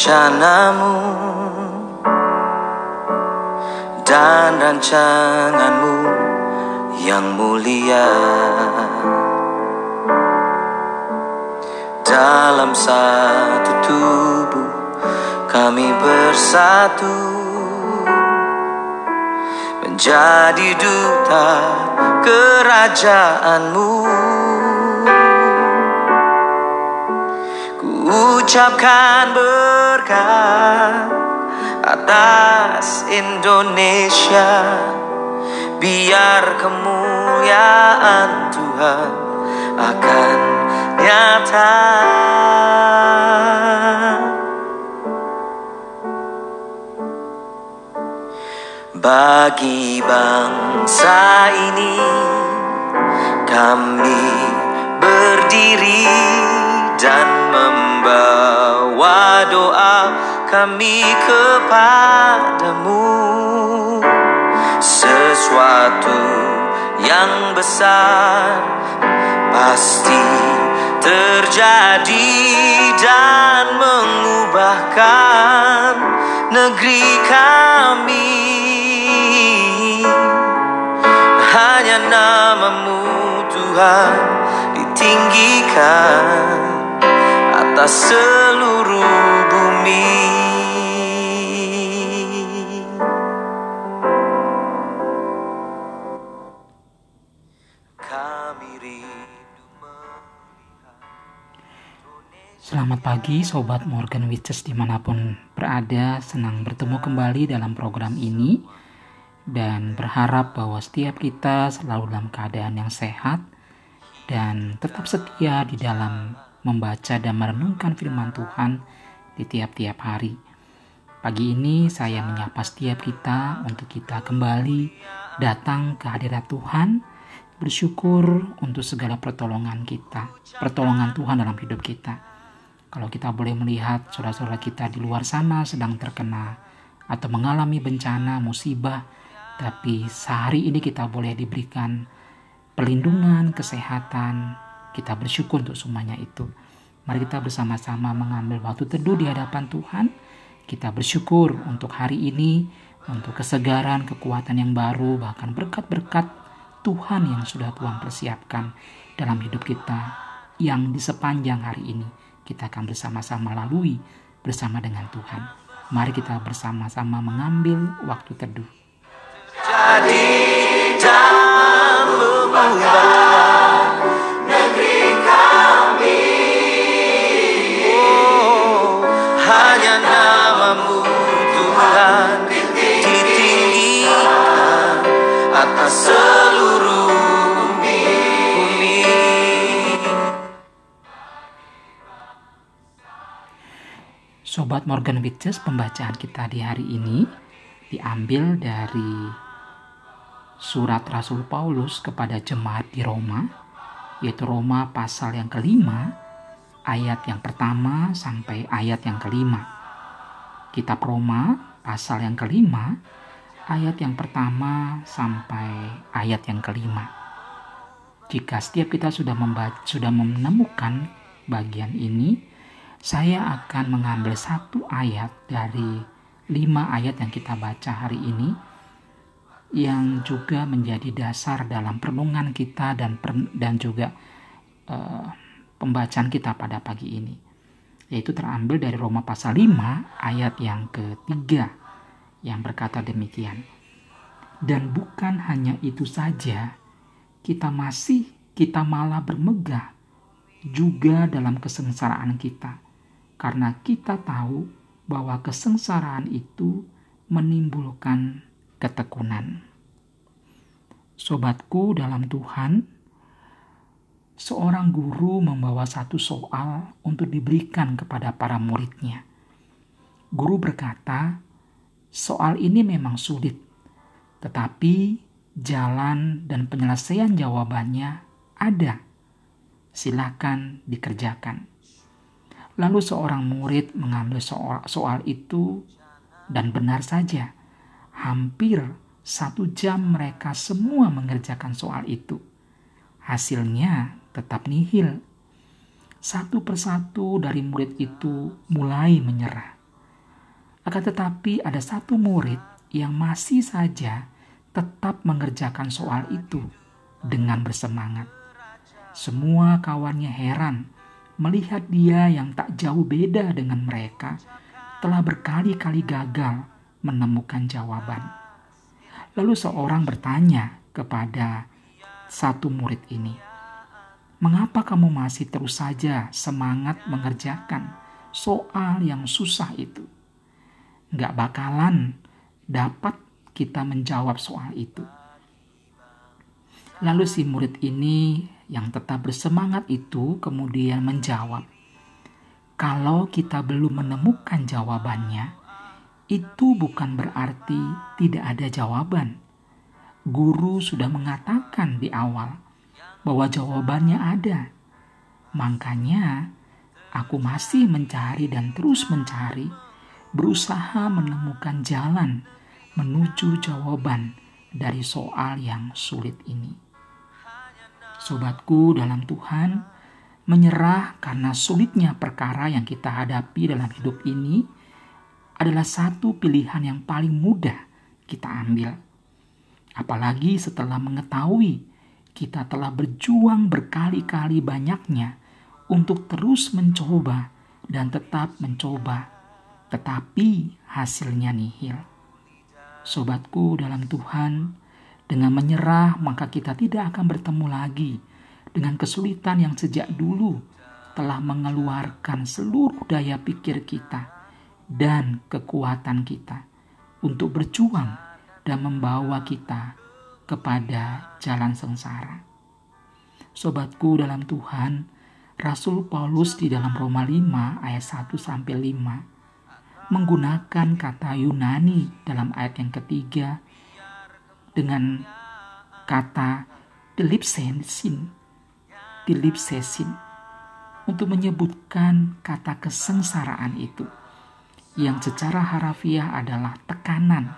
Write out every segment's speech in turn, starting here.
rencanamu Dan rancanganmu yang mulia. Dalam satu tubuh kami bersatu Menjadi duta kerajaanmu ucapkan berkat atas Indonesia. Biar kemuliaan Tuhan akan nyata. Bagi bangsa ini kami berdiri dan membawa doa kami kepadamu. Sesuatu yang besar pasti terjadi dan mengubahkan negeri kami. Hanya namamu Tuhan ditinggikan atas seluruh bumi. Selamat pagi Sobat Morgan Witches di mana pun berada. Senang bertemu kembali dalam program ini. Dan berharap bahwa setiap kita selalu dalam keadaan yang sehat Dan tetap setia di dalam membaca dan merenungkan firman Tuhan di tiap-tiap hari Pagi ini saya menyapa setiap kita untuk kita kembali datang ke hadirat Tuhan Bersyukur untuk segala pertolongan kita Pertolongan Tuhan dalam hidup kita kalau kita boleh melihat saudara-saudara kita di luar sana sedang terkena atau mengalami bencana, musibah, tapi sehari ini kita boleh diberikan perlindungan, kesehatan. Kita bersyukur untuk semuanya itu. Mari kita bersama-sama mengambil waktu teduh di hadapan Tuhan. Kita bersyukur untuk hari ini, untuk kesegaran, kekuatan yang baru, bahkan berkat-berkat Tuhan yang sudah Tuhan persiapkan dalam hidup kita yang di sepanjang hari ini kita akan bersama-sama lalui bersama dengan Tuhan. Mari kita bersama-sama mengambil waktu teduh. jadi dan mengubahkan Sobat Morgan Witches, pembacaan kita di hari ini diambil dari surat Rasul Paulus kepada jemaat di Roma, yaitu Roma pasal yang kelima, ayat yang pertama sampai ayat yang kelima. Kitab Roma pasal yang kelima, ayat yang pertama sampai ayat yang kelima. Jika setiap kita sudah membaca, sudah menemukan bagian ini, saya akan mengambil satu ayat dari lima ayat yang kita baca hari ini yang juga menjadi dasar dalam perenungan kita dan dan juga uh, pembacaan kita pada pagi ini yaitu terambil dari Roma pasal 5 ayat yang ketiga yang berkata demikian dan bukan hanya itu saja kita masih kita malah bermegah juga dalam kesengsaraan kita karena kita tahu bahwa kesengsaraan itu menimbulkan ketekunan. Sobatku dalam Tuhan, seorang guru membawa satu soal untuk diberikan kepada para muridnya. Guru berkata, soal ini memang sulit, tetapi jalan dan penyelesaian jawabannya ada. Silakan dikerjakan. Lalu seorang murid mengambil soal, soal itu dan benar saja, hampir satu jam mereka semua mengerjakan soal itu. Hasilnya tetap nihil. satu persatu dari murid itu mulai menyerah. Akan tetapi ada satu murid yang masih saja tetap mengerjakan soal itu dengan bersemangat. Semua kawannya heran melihat dia yang tak jauh beda dengan mereka telah berkali-kali gagal menemukan jawaban. Lalu seorang bertanya kepada satu murid ini, "Mengapa kamu masih terus saja semangat mengerjakan soal yang susah itu? Gak bakalan dapat kita menjawab soal itu." Lalu si murid ini yang tetap bersemangat itu kemudian menjawab, "Kalau kita belum menemukan jawabannya, itu bukan berarti tidak ada jawaban. Guru sudah mengatakan di awal bahwa jawabannya ada. Makanya, aku masih mencari dan terus mencari, berusaha menemukan jalan menuju jawaban dari soal yang sulit ini." Sobatku dalam Tuhan, menyerah karena sulitnya perkara yang kita hadapi dalam hidup ini adalah satu pilihan yang paling mudah kita ambil. Apalagi setelah mengetahui kita telah berjuang berkali-kali banyaknya untuk terus mencoba dan tetap mencoba, tetapi hasilnya nihil. Sobatku dalam Tuhan, dengan menyerah, maka kita tidak akan bertemu lagi dengan kesulitan yang sejak dulu telah mengeluarkan seluruh daya pikir kita dan kekuatan kita untuk berjuang dan membawa kita kepada jalan sengsara. Sobatku dalam Tuhan, Rasul Paulus di dalam Roma 5 ayat 1 sampai 5 menggunakan kata Yunani dalam ayat yang ketiga dengan kata dilipsesin, dilipsesin untuk menyebutkan kata kesengsaraan itu yang secara harafiah adalah tekanan,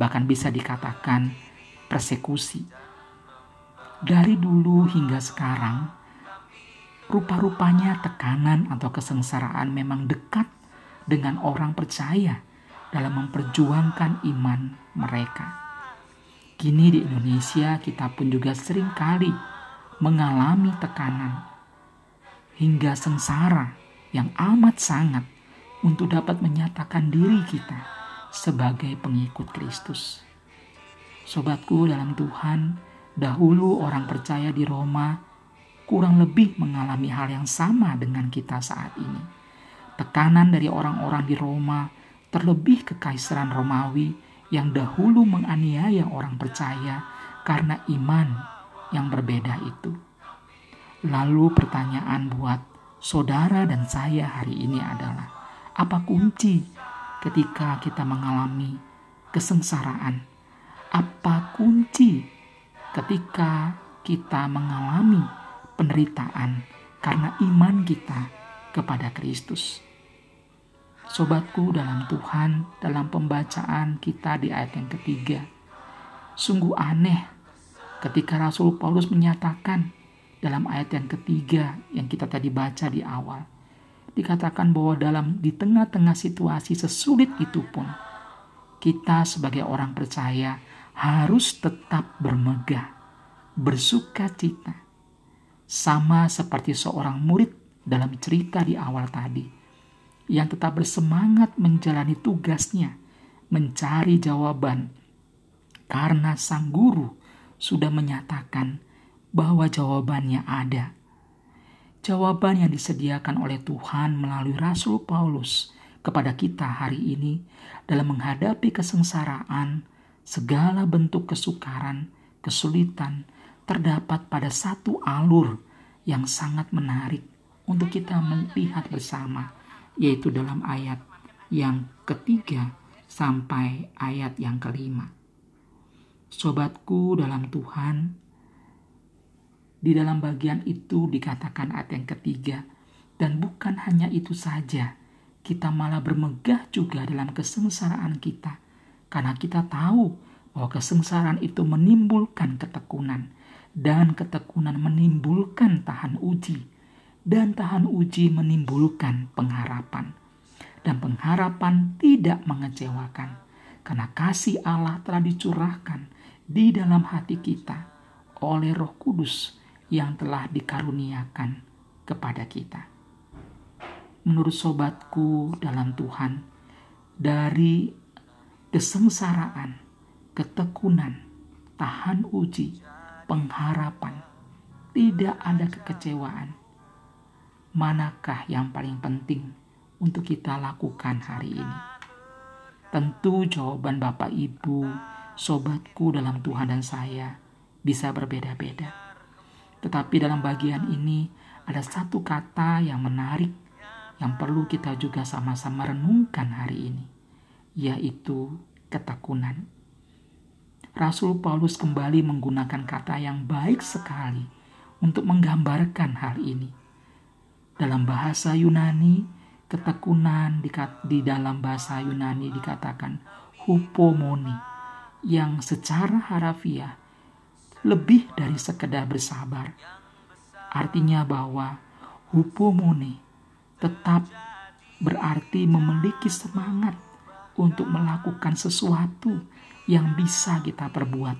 bahkan bisa dikatakan persekusi. Dari dulu hingga sekarang, rupa-rupanya tekanan atau kesengsaraan memang dekat dengan orang percaya dalam memperjuangkan iman mereka. Kini di Indonesia kita pun juga sering kali mengalami tekanan hingga sengsara yang amat sangat untuk dapat menyatakan diri kita sebagai pengikut Kristus. Sobatku dalam Tuhan, dahulu orang percaya di Roma kurang lebih mengalami hal yang sama dengan kita saat ini. Tekanan dari orang-orang di Roma, terlebih kekaisaran Romawi, yang dahulu menganiaya orang percaya karena iman yang berbeda itu. Lalu pertanyaan buat saudara dan saya hari ini adalah, apa kunci ketika kita mengalami kesengsaraan? Apa kunci ketika kita mengalami penderitaan karena iman kita kepada Kristus? Sobatku dalam Tuhan, dalam pembacaan kita di ayat yang ketiga, sungguh aneh ketika Rasul Paulus menyatakan dalam ayat yang ketiga yang kita tadi baca di awal, dikatakan bahwa dalam di tengah-tengah situasi sesulit itu pun, kita sebagai orang percaya harus tetap bermegah, bersuka cita, sama seperti seorang murid dalam cerita di awal tadi. Yang tetap bersemangat menjalani tugasnya, mencari jawaban, karena sang guru sudah menyatakan bahwa jawabannya ada. Jawaban yang disediakan oleh Tuhan melalui Rasul Paulus kepada kita hari ini dalam menghadapi kesengsaraan, segala bentuk kesukaran, kesulitan, terdapat pada satu alur yang sangat menarik untuk kita melihat bersama yaitu dalam ayat yang ketiga sampai ayat yang kelima. Sobatku dalam Tuhan, di dalam bagian itu dikatakan ayat yang ketiga, dan bukan hanya itu saja, kita malah bermegah juga dalam kesengsaraan kita, karena kita tahu bahwa kesengsaraan itu menimbulkan ketekunan, dan ketekunan menimbulkan tahan uji, dan tahan uji menimbulkan pengharapan. Dan pengharapan tidak mengecewakan, karena kasih Allah telah dicurahkan di dalam hati kita oleh Roh Kudus yang telah dikaruniakan kepada kita. Menurut sobatku dalam Tuhan, dari kesengsaraan, ketekunan, tahan uji, pengharapan, tidak ada kekecewaan. Manakah yang paling penting untuk kita lakukan hari ini? Tentu jawaban Bapak Ibu, sobatku dalam Tuhan dan saya bisa berbeda-beda. Tetapi dalam bagian ini ada satu kata yang menarik yang perlu kita juga sama-sama renungkan hari ini, yaitu ketekunan. Rasul Paulus kembali menggunakan kata yang baik sekali untuk menggambarkan hal ini. Dalam bahasa Yunani, ketekunan di, di dalam bahasa Yunani dikatakan hupomoni yang secara harafiah lebih dari sekedar bersabar. Artinya bahwa hupomoni tetap berarti memiliki semangat untuk melakukan sesuatu yang bisa kita perbuat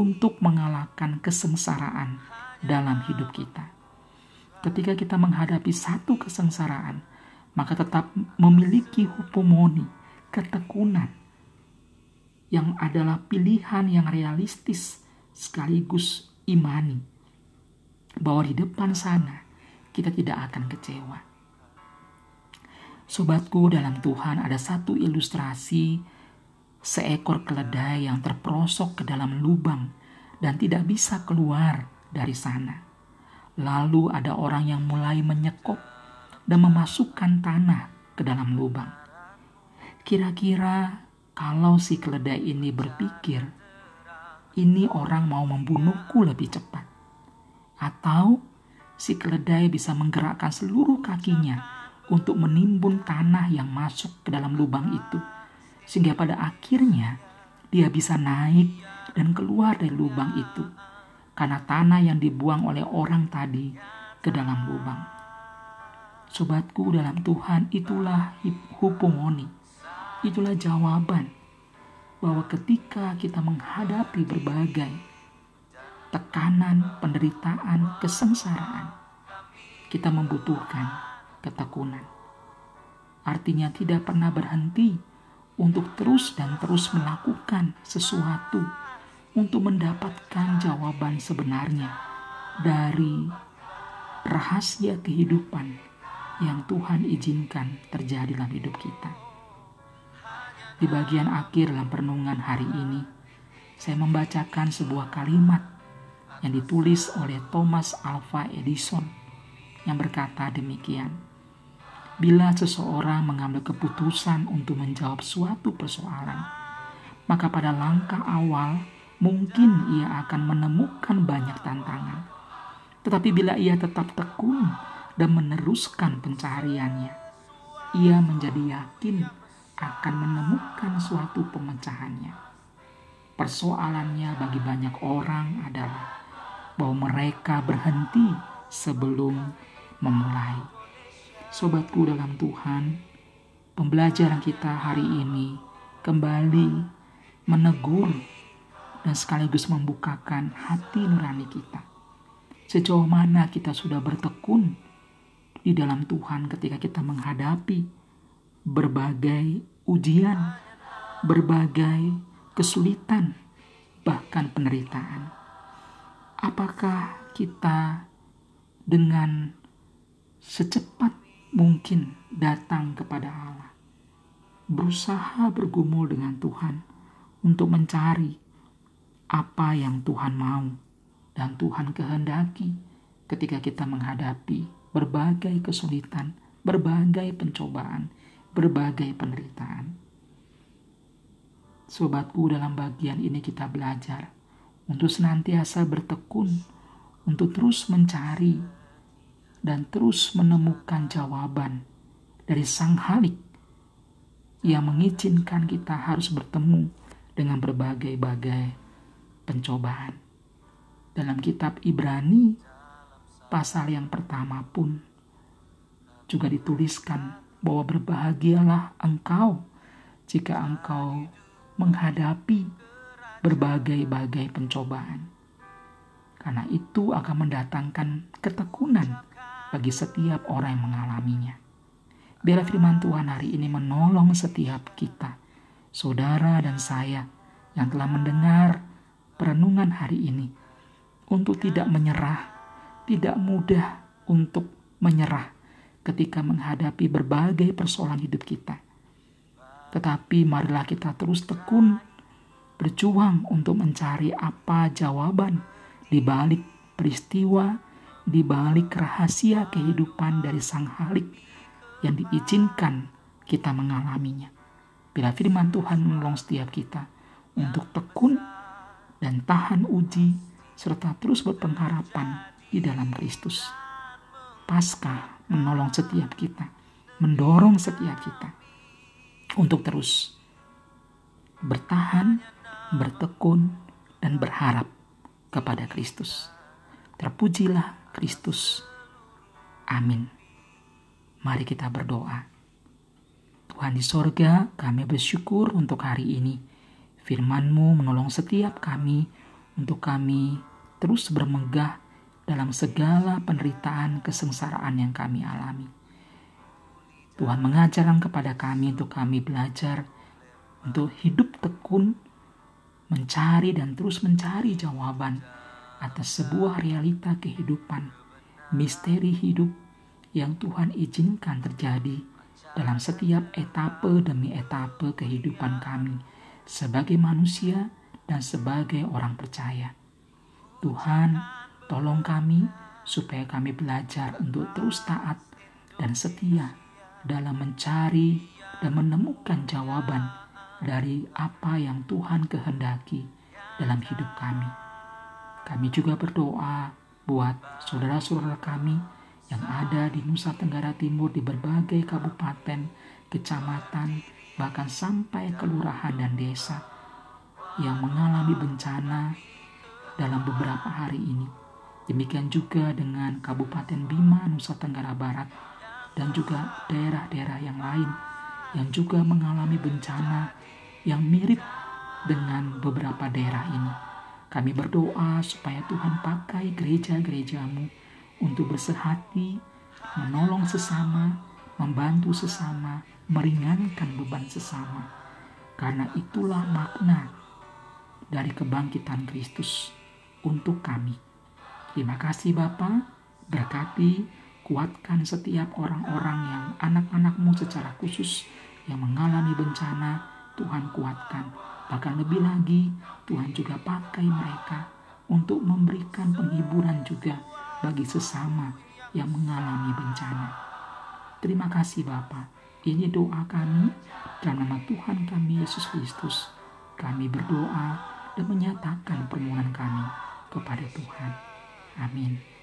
untuk mengalahkan kesengsaraan dalam hidup kita. Ketika kita menghadapi satu kesengsaraan, maka tetap memiliki hupomoni, ketekunan, yang adalah pilihan yang realistis sekaligus imani, bahwa di depan sana kita tidak akan kecewa. Sobatku dalam Tuhan ada satu ilustrasi seekor keledai yang terperosok ke dalam lubang dan tidak bisa keluar dari sana. Lalu ada orang yang mulai menyekop dan memasukkan tanah ke dalam lubang. Kira-kira kalau si keledai ini berpikir, ini orang mau membunuhku lebih cepat. Atau si keledai bisa menggerakkan seluruh kakinya untuk menimbun tanah yang masuk ke dalam lubang itu sehingga pada akhirnya dia bisa naik dan keluar dari lubang itu karena tanah yang dibuang oleh orang tadi ke dalam lubang. Sobatku dalam Tuhan itulah hupomoni. Itulah jawaban bahwa ketika kita menghadapi berbagai tekanan, penderitaan, kesengsaraan, kita membutuhkan ketekunan. Artinya tidak pernah berhenti untuk terus dan terus melakukan sesuatu untuk mendapatkan jawaban sebenarnya dari rahasia kehidupan yang Tuhan izinkan terjadi dalam hidup kita. Di bagian akhir dalam perenungan hari ini, saya membacakan sebuah kalimat yang ditulis oleh Thomas Alva Edison yang berkata demikian. Bila seseorang mengambil keputusan untuk menjawab suatu persoalan, maka pada langkah awal mungkin ia akan menemukan banyak tantangan. Tetapi bila ia tetap tekun dan meneruskan pencariannya, ia menjadi yakin akan menemukan suatu pemecahannya. Persoalannya bagi banyak orang adalah bahwa mereka berhenti sebelum memulai. Sobatku dalam Tuhan, pembelajaran kita hari ini kembali menegur dan sekaligus membukakan hati nurani kita. Sejauh mana kita sudah bertekun di dalam Tuhan ketika kita menghadapi berbagai ujian, berbagai kesulitan, bahkan penderitaan. Apakah kita dengan secepat mungkin datang kepada Allah. Berusaha bergumul dengan Tuhan untuk mencari apa yang Tuhan mau dan Tuhan kehendaki ketika kita menghadapi berbagai kesulitan, berbagai pencobaan, berbagai penderitaan. Sobatku dalam bagian ini kita belajar untuk senantiasa bertekun, untuk terus mencari dan terus menemukan jawaban dari Sang Halik yang mengizinkan kita harus bertemu dengan berbagai-bagai pencobaan. Dalam kitab Ibrani, pasal yang pertama pun juga dituliskan bahwa berbahagialah engkau jika engkau menghadapi berbagai-bagai pencobaan. Karena itu akan mendatangkan ketekunan bagi setiap orang yang mengalaminya. Biarlah firman Tuhan hari ini menolong setiap kita, saudara dan saya yang telah mendengar perenungan hari ini, untuk tidak menyerah, tidak mudah untuk menyerah ketika menghadapi berbagai persoalan hidup kita. Tetapi marilah kita terus tekun, berjuang untuk mencari apa jawaban di balik peristiwa, di balik rahasia kehidupan dari Sang Halik yang diizinkan kita mengalaminya. Bila firman Tuhan menolong setiap kita untuk tekun dan tahan uji serta terus berpengharapan di dalam Kristus. Pasca menolong setiap kita, mendorong setiap kita untuk terus bertahan, bertekun, dan berharap kepada Kristus. Terpujilah Kristus. Amin. Mari kita berdoa. Tuhan di sorga, kami bersyukur untuk hari ini. Firman-Mu menolong setiap kami untuk kami terus bermegah dalam segala penderitaan kesengsaraan yang kami alami. Tuhan mengajarkan kepada kami untuk kami belajar untuk hidup tekun, mencari dan terus mencari jawaban atas sebuah realita kehidupan, misteri hidup yang Tuhan izinkan terjadi dalam setiap etape demi etape kehidupan kami sebagai manusia dan sebagai orang percaya. Tuhan, tolong kami supaya kami belajar untuk terus taat dan setia dalam mencari dan menemukan jawaban dari apa yang Tuhan kehendaki dalam hidup kami. Kami juga berdoa buat saudara-saudara kami yang ada di Nusa Tenggara Timur di berbagai kabupaten, kecamatan, bahkan sampai kelurahan dan desa yang mengalami bencana dalam beberapa hari ini. Demikian juga dengan Kabupaten Bima, Nusa Tenggara Barat, dan juga daerah-daerah yang lain yang juga mengalami bencana yang mirip dengan beberapa daerah ini. Kami berdoa supaya Tuhan pakai gereja-gerejamu untuk bersehati, menolong sesama, membantu sesama, meringankan beban sesama. Karena itulah makna dari kebangkitan Kristus untuk kami. Terima kasih Bapa, berkati, kuatkan setiap orang-orang yang anak-anakmu secara khusus yang mengalami bencana, Tuhan kuatkan. Bahkan lebih lagi, Tuhan juga pakai mereka untuk memberikan penghiburan juga bagi sesama yang mengalami bencana. Terima kasih Bapa. Ini doa kami dalam nama Tuhan kami Yesus Kristus. Kami berdoa dan menyatakan permohonan kami kepada Tuhan. Amin.